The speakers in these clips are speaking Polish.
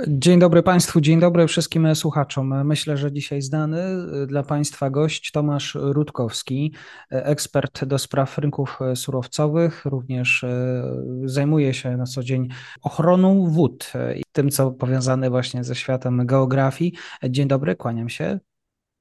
Dzień dobry Państwu, dzień dobry wszystkim słuchaczom. Myślę, że dzisiaj znany dla Państwa gość Tomasz Rutkowski, ekspert do spraw rynków surowcowych, również e, zajmuje się na co dzień ochroną wód i tym, co powiązane właśnie ze światem geografii. Dzień dobry, kłaniam się.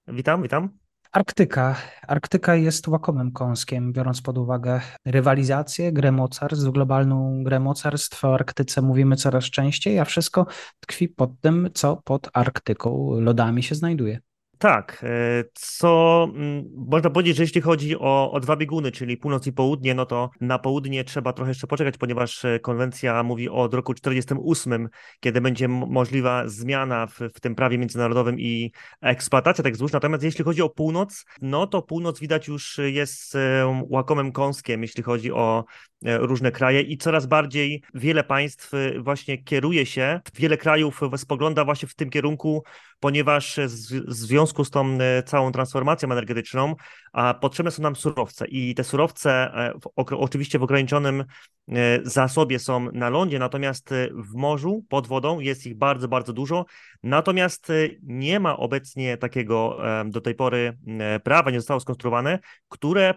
Witam, witam. Arktyka. Arktyka jest łakomym kąskiem, biorąc pod uwagę rywalizację, grę mocarstw, globalną grę mocarstw. O Arktyce mówimy coraz częściej, a wszystko tkwi pod tym, co pod Arktyką lodami się znajduje. Tak, e, co mm, można powiedzieć, że jeśli chodzi o, o dwa bieguny, czyli północ i południe, no to na południe trzeba trochę jeszcze poczekać, ponieważ e, konwencja mówi o roku 48, kiedy będzie możliwa zmiana w, w tym prawie międzynarodowym i eksploatacja tych złóż. Natomiast jeśli chodzi o północ, no to północ widać już jest e, łakomym kąskiem, jeśli chodzi o różne kraje i coraz bardziej wiele państw właśnie kieruje się, wiele krajów spogląda właśnie w tym kierunku, ponieważ w związku z tą e, całą transformacją energetyczną a potrzebne są nam surowce. I te surowce e, w, oczywiście w ograniczonym e, zasobie są na lądzie, natomiast w morzu, pod wodą jest ich bardzo, bardzo dużo, natomiast nie ma obecnie takiego do tej pory prawa, nie zostało skonstruowane, które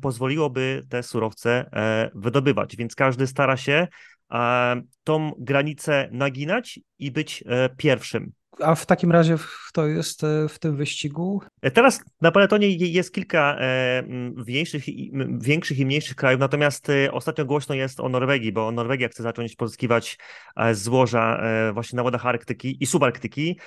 pozwoliłoby te surowce wydobywać, więc każdy stara się tą granicę naginać i być pierwszym. A w takim razie kto jest e, w tym wyścigu? E, teraz na Peletonie jest kilka e, większych, większych i mniejszych krajów, natomiast ostatnio głośno jest o Norwegii, bo Norwegia chce zacząć pozyskiwać złoża właśnie na wodach Arktyki i subarktyki.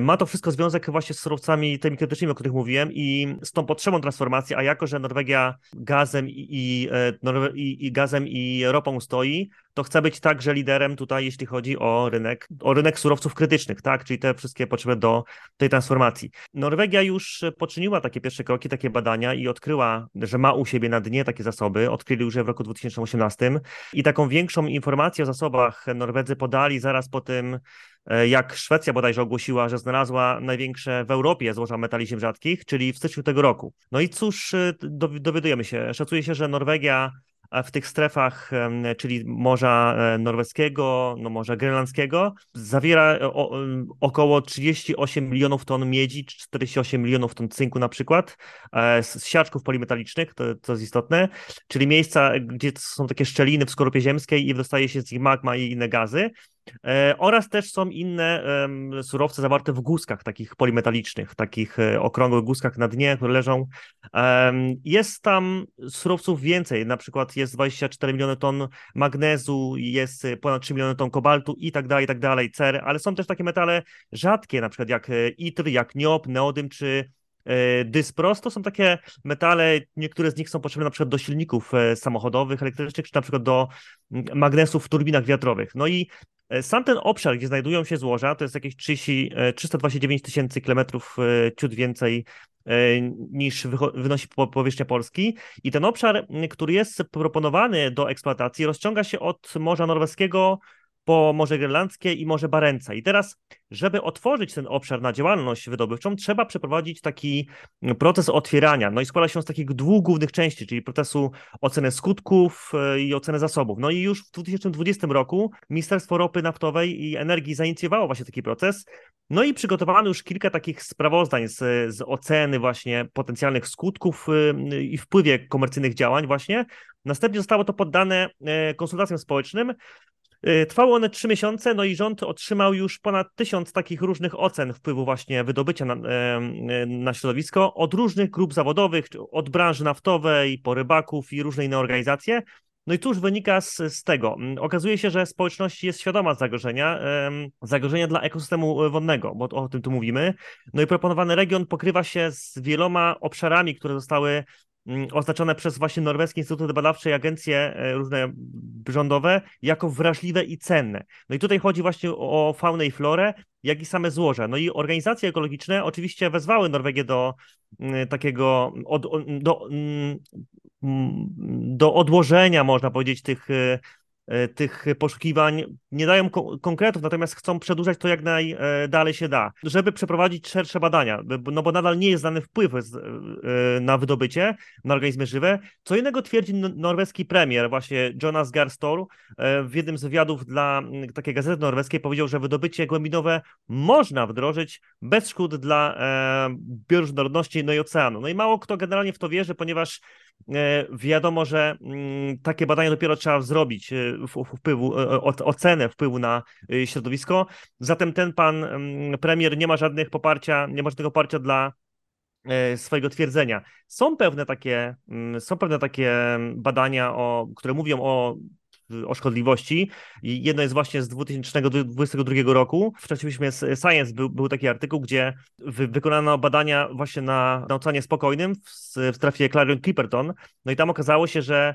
Ma to wszystko związek właśnie z surowcami tymi krytycznymi, o których mówiłem i z tą potrzebą transformacji, a jako, że Norwegia gazem i, i, i gazem i ropą stoi, to chce być także liderem tutaj, jeśli chodzi o rynek, o rynek surowców krytycznych, tak, czyli te wszystkie potrzeby do tej transformacji. Norwegia już poczyniła takie pierwsze kroki, takie badania i odkryła, że ma u siebie na dnie takie zasoby, odkryli już je w roku 2018 i taką większą informację o zasobach Norwedzy podali zaraz po tym, e, jak Szwecja bodajże ogłosiła, że znalazła największe w Europie złoża metali ziem rzadkich, czyli w styczniu tego roku. No i cóż, e, dowiadujemy się, szacuje się, że Norwegia w tych strefach, czyli Morza e, Norweskiego, no Morza Grenlandzkiego, zawiera e, około 38 milionów ton miedzi, 48 milionów ton cynku na przykład, e, z siarczków polimetalicznych, to, to jest istotne, czyli miejsca, gdzie są takie szczeliny w skorupie ziemskiej i dostaje się z nich magma i inne gazy. E, oraz też są inne surowce zawarte w guzkach takich polimetalicznych, takich e, okrągłych guzkach na dnie, które leżą. Jest tam surowców więcej, na przykład jest 24 miliony ton magnezu, jest ponad 3 miliony ton kobaltu i tak dalej, i tak dalej, cery, ale są też takie metale rzadkie, na przykład jak e, itr, jak niop, neodym czy Dyspros to są takie metale, niektóre z nich są potrzebne na przykład do silników samochodowych, elektrycznych, czy na przykład do magnesów w turbinach wiatrowych. No i sam ten obszar, gdzie znajdują się złoża, to jest jakieś 30, 329 e, tysięcy kilometrów e, ciut więcej niż wynosi powierzchnia Polski. I ten obszar, który jest proponowany do eksploatacji, rozciąga się od Morza Norweskiego po Morze Grenlandzkie i Morze Barenca. I teraz, żeby otworzyć ten obszar na działalność wydobywczą, trzeba przeprowadzić taki proces otwierania. No i składa się z takich dwóch głównych części, czyli procesu oceny skutków e, i oceny zasobów. No i już w 2020 roku Ministerstwo Ropy Naftowej i Energii zainicjowało właśnie taki proces. No i przygotowano już kilka takich sprawozdań z, z oceny właśnie potencjalnych skutków e, i wpływie komercyjnych działań właśnie. Następnie zostało to poddane e, konsultacjom społecznym, Y, trwały one trzy miesiące, no i rząd otrzymał już ponad tysiąc takich różnych ocen wpływu właśnie wydobycia na, na środowisko od różnych grup zawodowych, od branży naftowej, po rybaków i różne inne organizacje. No i cóż wynika z, z tego? Mm, okazuje się, że społeczność jest świadoma zagrożenia, zagrożenia dla ekosystemu wodnego, bo o tym tu mówimy. No i proponowany region pokrywa się z wieloma obszarami, które zostały oznaczone przez właśnie norweskie instytuty badawcze i agencje e, różne rządowe jako wrażliwe i cenne. No i tutaj chodzi właśnie o faunę i florę, jak i same złoża. No i organizacje ekologiczne oczywiście wezwały Norwegię do mm, takiego, od, do, mm, do odłożenia, można powiedzieć, tych E, tych poszukiwań nie dają ko konkretów, natomiast chcą przedłużać to jak najdalej się da, żeby przeprowadzić szersze badania, no bo nadal nie jest znany wpływ e, na wydobycie, na organizmy żywe. Co innego twierdzi norweski premier, właśnie Jonas Gahr w jednym z wywiadów dla takiej gazety norweskiej powiedział, że wydobycie głębinowe można wdrożyć bez szkód dla e, bioróżnorodności no i oceanu. No i mało kto generalnie w to wierzy, ponieważ wiadomo, że mm, takie badania dopiero trzeba zrobić wpływu, e, ocenę wpływu na e, środowisko. Zatem ten pan mm, premier nie ma żadnych poparcia, nie ma żadnego poparcia dla e, swojego twierdzenia. Są pewne takie, mm, są pewne takie badania, o, które mówią o o szkodliwości. Jedno jest właśnie z 2022 roku. W czasopiśmie Science był, był taki artykuł, gdzie wy, wykonano badania właśnie na, na oceanie spokojnym w, w strefie Clarion Clipperton. No i tam okazało się, że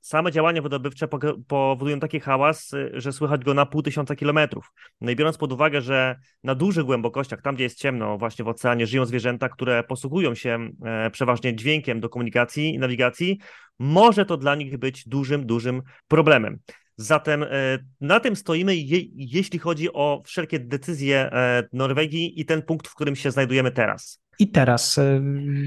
same działania wydobywcze powodują taki hałas, y, że słychać go na pół tysiąca kilometrów. No i biorąc pod uwagę, że na dużych głębokościach, tam gdzie jest ciemno, właśnie w oceanie, żyją zwierzęta, które posługują się e, przeważnie dźwiękiem do komunikacji i nawigacji, może to dla nich być dużym, dużym problemem. Zatem e, na tym stoimy, jeśli chodzi o wszelkie decyzje Norwegii i ten punkt, w którym się znajdujemy teraz. I teraz y,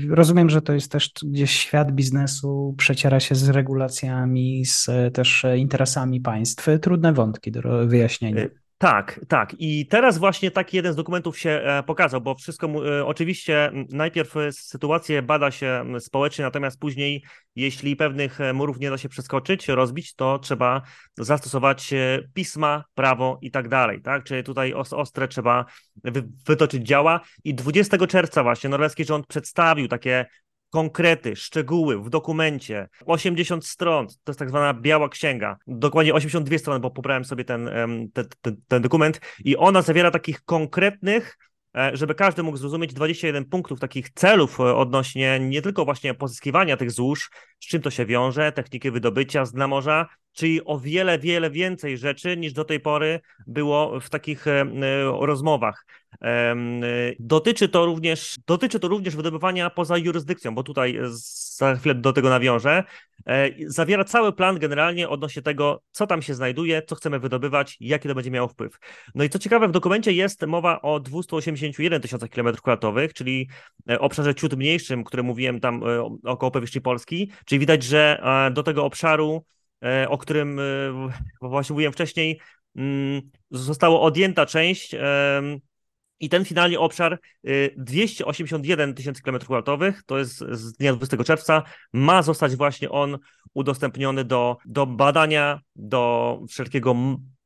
rozumiem, że to jest też gdzieś świat biznesu, przeciera się z regulacjami, z też interesami państw. Trudne wątki do wyjaśnienia. Tak, tak. I teraz właśnie taki jeden z dokumentów się e, pokazał, bo wszystko e, oczywiście najpierw sytuację bada się społecznie, natomiast później, jeśli pewnych e, murów nie da się przeskoczyć, rozbić, to trzeba zastosować pisma, prawo i tak dalej, tak? Czyli tutaj ostre trzeba wytoczyć działa. I 20 czerwca właśnie norweski rząd przedstawił takie konkrety, szczegóły w dokumencie, 80 stron, to jest tak zwana biała księga, dokładnie 82 strony, bo pobrałem sobie ten, ten, ten, ten dokument i ona zawiera takich konkretnych e, żeby każdy mógł zrozumieć 21 punktów takich celów e, odnośnie nie tylko właśnie pozyskiwania tych złóż, z czym to się wiąże, techniki wydobycia z dna morza, czyli o wiele, wiele więcej rzeczy niż do tej pory było w takich e, rozmowach. Dotyczy to również, dotyczy to również wydobywania poza jurysdykcją, bo tutaj za chwilę do tego nawiążę. E, zawiera cały plan generalnie odnośnie tego, co tam się znajduje, co chcemy wydobywać, jaki to będzie miało wpływ. No i co ciekawe, w dokumencie jest mowa o 281 tysiącach kilometrów kwadratowych, czyli e, obszarze ciut mniejszym, które mówiłem tam około powierzchni Polski, czyli widać, że do tego obszaru E, o którym e, właśnie mówiłem wcześniej, mm, została odjęta część i ten finalnie obszar 281 e, tysięcy km2, to jest z dnia 20 czerwca, ma zostać właśnie on udostępniony do, do badania, do wszelkiego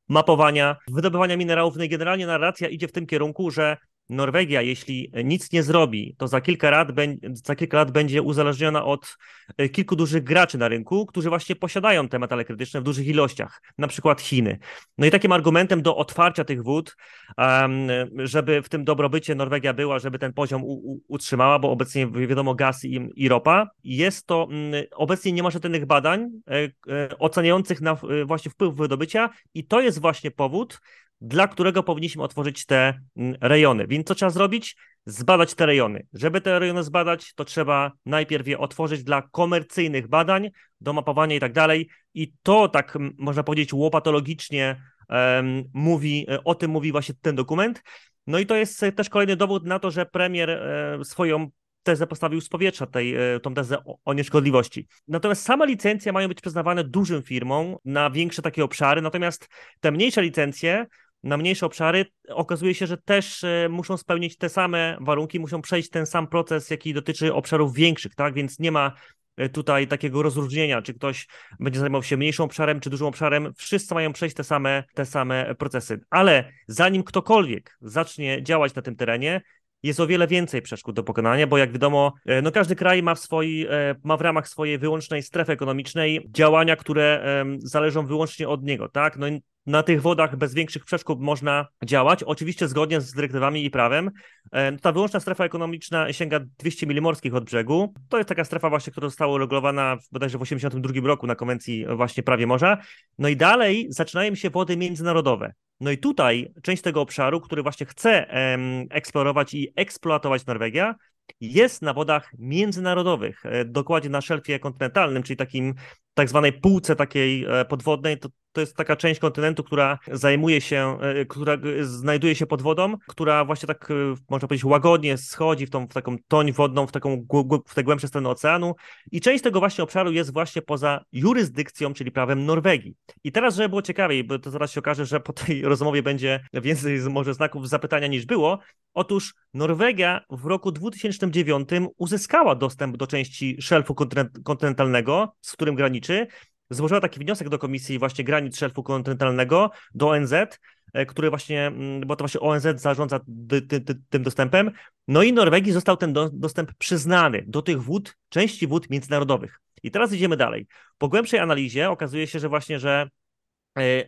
mapowania, wydobywania minerałów. No i generalnie narracja idzie w tym kierunku, że Norwegia, jeśli nic nie zrobi, to za kilka, lat, za kilka lat będzie uzależniona od e, kilku dużych graczy na rynku, którzy właśnie posiadają te metale krytyczne w dużych ilościach, na przykład Chiny. No i takim argumentem do otwarcia tych wód, żeby w tym dobrobycie Norwegia była, żeby ten poziom utrzymała, bo obecnie wiadomo gaz i, i ropa, jest to, mm, obecnie nie ma żadnych badań e, e, oceniających na właśnie wpływ wydobycia i to jest właśnie powód, dla którego powinniśmy otworzyć te mm, rejony. Więc co trzeba zrobić? Zbadać te rejony. Żeby te rejony zbadać, to trzeba najpierw je otworzyć dla komercyjnych badań, do mapowania i tak dalej. I to tak można powiedzieć łopatologicznie um, mówi, e, o tym mówi właśnie ten dokument. No i to jest też kolejny dowód na to, że premier e, swoją tezę postawił z powietrza, tej, e, tą tezę o, o, nieszkodliwości. Natomiast same licencje mają być przyznawane dużym firmom na większe takie obszary, natomiast te mniejsze licencje na mniejsze obszary, okazuje się, że też e, muszą spełnić te same warunki, muszą przejść ten sam proces, jaki dotyczy obszarów większych, tak? Więc nie ma e, tutaj takiego rozróżnienia, czy ktoś będzie zajmował się mniejszym obszarem, czy dużym obszarem. Wszyscy mają przejść te same, te same procesy. Ale zanim ktokolwiek zacznie działać na tym terenie, jest o wiele więcej przeszkód do pokonania, bo jak wiadomo, e, no każdy kraj ma w, swoi, e, ma w ramach swojej wyłącznej strefy ekonomicznej działania, które zależą wyłącznie od niego, tak? No na tych wodach bez większych przeszkód można działać, oczywiście zgodnie z dyrektywami i prawem. E, ta wyłączna strefa ekonomiczna sięga 200 mil morskich od brzegu. To jest taka strefa właśnie, która została uregulowana bodajże w 1982 roku na konwencji właśnie prawie morza. No i dalej zaczynają się wody międzynarodowe. No i tutaj część tego obszaru, który właśnie chce eksplorować i eksploatować Norwegia, jest na wodach międzynarodowych, e, dokładnie na szelfie kontynentalnym, czyli takim tak zwanej półce takiej e, podwodnej, to, to jest taka część kontynentu, która zajmuje się, e, która znajduje się pod wodą, która właśnie tak, można powiedzieć, łagodnie schodzi w tą w taką toń wodną, w taką w te głębsze strony oceanu i część tego właśnie obszaru jest właśnie poza jurysdykcją, czyli prawem Norwegii. I teraz, żeby było ciekawiej, bo to zaraz się okaże, że po tej rozmowie będzie więcej może znaków zapytania niż było, otóż Norwegia w roku 2009 uzyskała dostęp do części szelfu kontynentalnego, z którym graniczy, złożyła taki wniosek do Komisji właśnie granic szelfu kontynentalnego, do ONZ, e, który właśnie, mm, bo to właśnie ONZ zarządza tym dostępem, no i Norwegii został ten dostęp przyznany do tych wód, części wód międzynarodowych. I teraz idziemy dalej. Po głębszej analizie okazuje się, że właśnie, że e,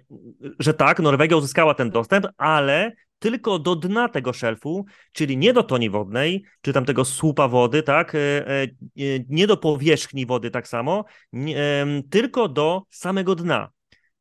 że tak, Norwegia uzyskała ten dostęp, ale tylko do dna tego szelfu, czyli nie do toni wodnej, czy tam tego słupa wody, tak, e, e, nie do powierzchni wody tak samo, tylko do samego dna.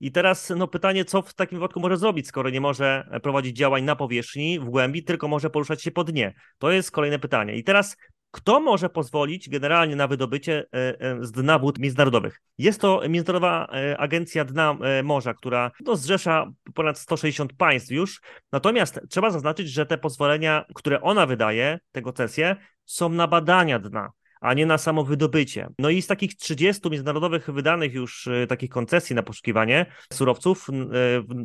I teraz no, pytanie, co w takim wypadku może zrobić, skoro nie może prowadzić działań na powierzchni, w głębi, tylko może poruszać się po dnie? To jest kolejne pytanie. I teraz kto może pozwolić generalnie na wydobycie e, e, z dna wód międzynarodowych? Jest to Międzynarodowa e, Agencja Dna Morza, która no, zrzesza ponad 160 państw już. Natomiast trzeba zaznaczyć, że te pozwolenia, które ona wydaje, te koncesje, są na badania dna a nie na samo wydobycie. No i z takich 30 międzynarodowych wydanych już takich koncesji na poszukiwanie surowców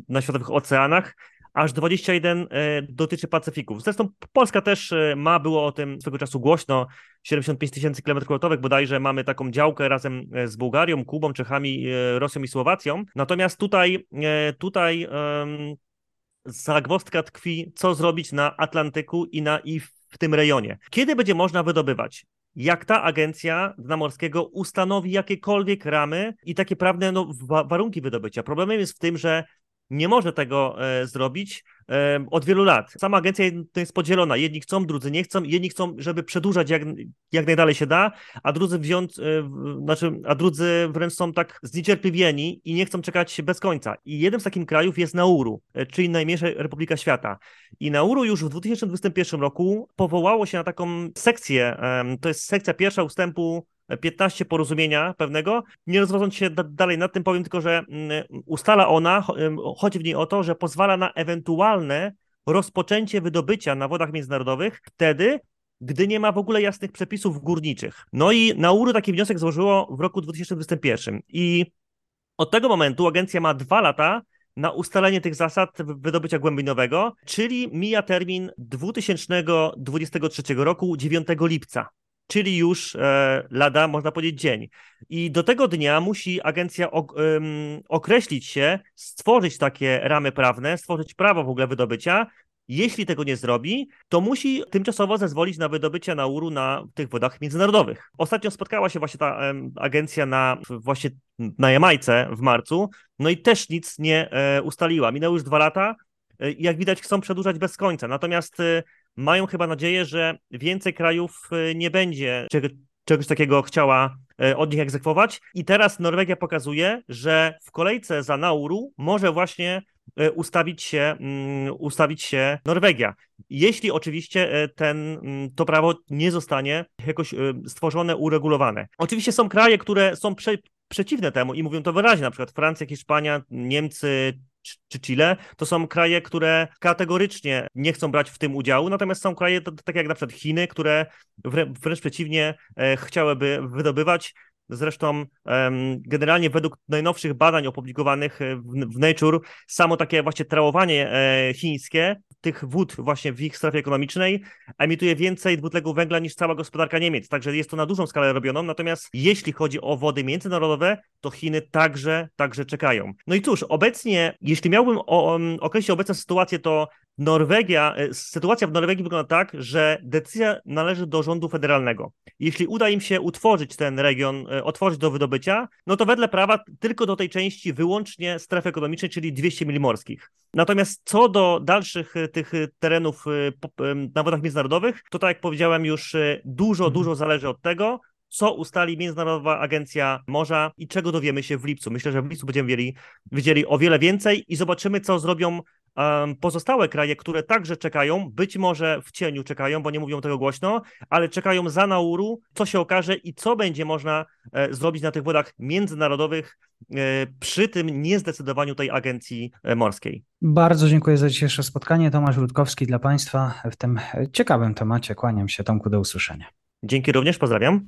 na światowych oceanach, aż 21 e, dotyczy Pacyfików. Zresztą Polska też e, ma, było o tym swego czasu głośno, 75 tysięcy kilometrów bodajże mamy taką działkę razem e, z Bułgarią, Kubą, Czechami, Rosją i Słowacją. Natomiast tutaj, tutaj zagwozdka tkwi, co zrobić na Atlantyku i, na, i w tym rejonie. Kiedy będzie można wydobywać? jak ta agencja dna morskiego ustanowi jakiekolwiek ramy i takie prawne no, warunki wydobycia. Problemem jest w tym, że nie może tego e, zrobić e, od wielu lat. Sama agencja jest podzielona. Jedni chcą, drudzy nie chcą. Jedni chcą, żeby przedłużać jak, jak najdalej się da, a drudzy wziąć, e, znaczy, a drudzy wręcz są tak zniecierpliwieni i nie chcą czekać bez końca. I jednym z takich krajów jest Nauru, czyli najmniejsza republika świata. I Nauru już w 2021 roku powołało się na taką sekcję, to jest sekcja pierwsza ustępu 15 porozumienia pewnego. Nie rozwodząc się dalej nad tym, powiem tylko, że mm, ustala ona, chodzi w niej o to, że pozwala na ewentualne rozpoczęcie wydobycia na wodach międzynarodowych wtedy, gdy nie ma w ogóle jasnych przepisów górniczych. No i Nauru taki wniosek złożyło w roku 2021 i od tego momentu agencja ma dwa lata na ustalenie tych zasad wydobycia głębinowego, czyli mija termin 2023 roku 9 lipca czyli już e, lada, można powiedzieć, dzień. I do tego dnia musi agencja ok określić się, stworzyć takie ramy prawne, stworzyć prawo w ogóle wydobycia. Jeśli tego nie zrobi, to musi tymczasowo zezwolić na wydobycie nauru na tych wodach międzynarodowych. Ostatnio spotkała się właśnie ta agencja na właśnie na Jamajce w marcu, no i też nic nie e, ustaliła. Minęły już dwa lata, e, jak widać, chcą przedłużać bez końca. Natomiast mają chyba nadzieję, że więcej krajów y, nie będzie czegoś takiego chciała y, od nich egzekwować. I teraz Norwegia pokazuje, że w kolejce za Nauru może właśnie y, ustawić się, mm, ustawić się Norwegia. Jeśli oczywiście ten, mm, to prawo nie zostanie jakoś stworzone, uregulowane. Oczywiście są kraje, które są prze, przeciwne temu i mówią to wyraźnie, na przykład Francja, Hiszpania, Niemcy, czy Chile, to są kraje, które kategorycznie nie chcą brać w tym udziału, natomiast są kraje takie jak na przykład Chiny, które wręcz przeciwnie e, chciałyby wydobywać. Zresztą generalnie według najnowszych badań opublikowanych w Nature, samo takie właśnie trałowanie e, chińskie tych wód właśnie w ich strefie ekonomicznej emituje więcej dwutlenku węgla niż cała gospodarka Niemiec. Także jest to na dużą skalę robioną. Natomiast jeśli chodzi o wody międzynarodowe, to Chiny także, także czekają. No i cóż, obecnie, jeśli miałbym określić obecną sytuację, to Norwegia, e, sytuacja w Norwegii wygląda tak, że decyzja należy do rządu federalnego. Jeśli uda im się utworzyć ten region, e, otworzyć do wydobycia, no to wedle prawa tylko do tej części wyłącznie strefy ekonomicznej, czyli 200 mil morskich. Natomiast co do dalszych e, tych terenów na wodach międzynarodowych, to tak jak powiedziałem już, dużo, mhm. dużo zależy od tego, co ustali Międzynarodowa Agencja Morza i czego dowiemy się w lipcu. Myślę, że w lipcu będziemy wiedzieli, wiedzieli o wiele więcej i zobaczymy, co zrobią pozostałe kraje, które także czekają, być może w cieniu czekają, bo nie mówią tego głośno, ale czekają za nauru, co się okaże i co będzie można e, zrobić na tych wodach międzynarodowych e, przy tym niezdecydowaniu tej agencji e, morskiej. Bardzo dziękuję za dzisiejsze spotkanie. Tomasz Rutkowski dla Państwa w tym ciekawym temacie. Kłaniam się, Tomku, do usłyszenia. Dzięki również, pozdrawiam.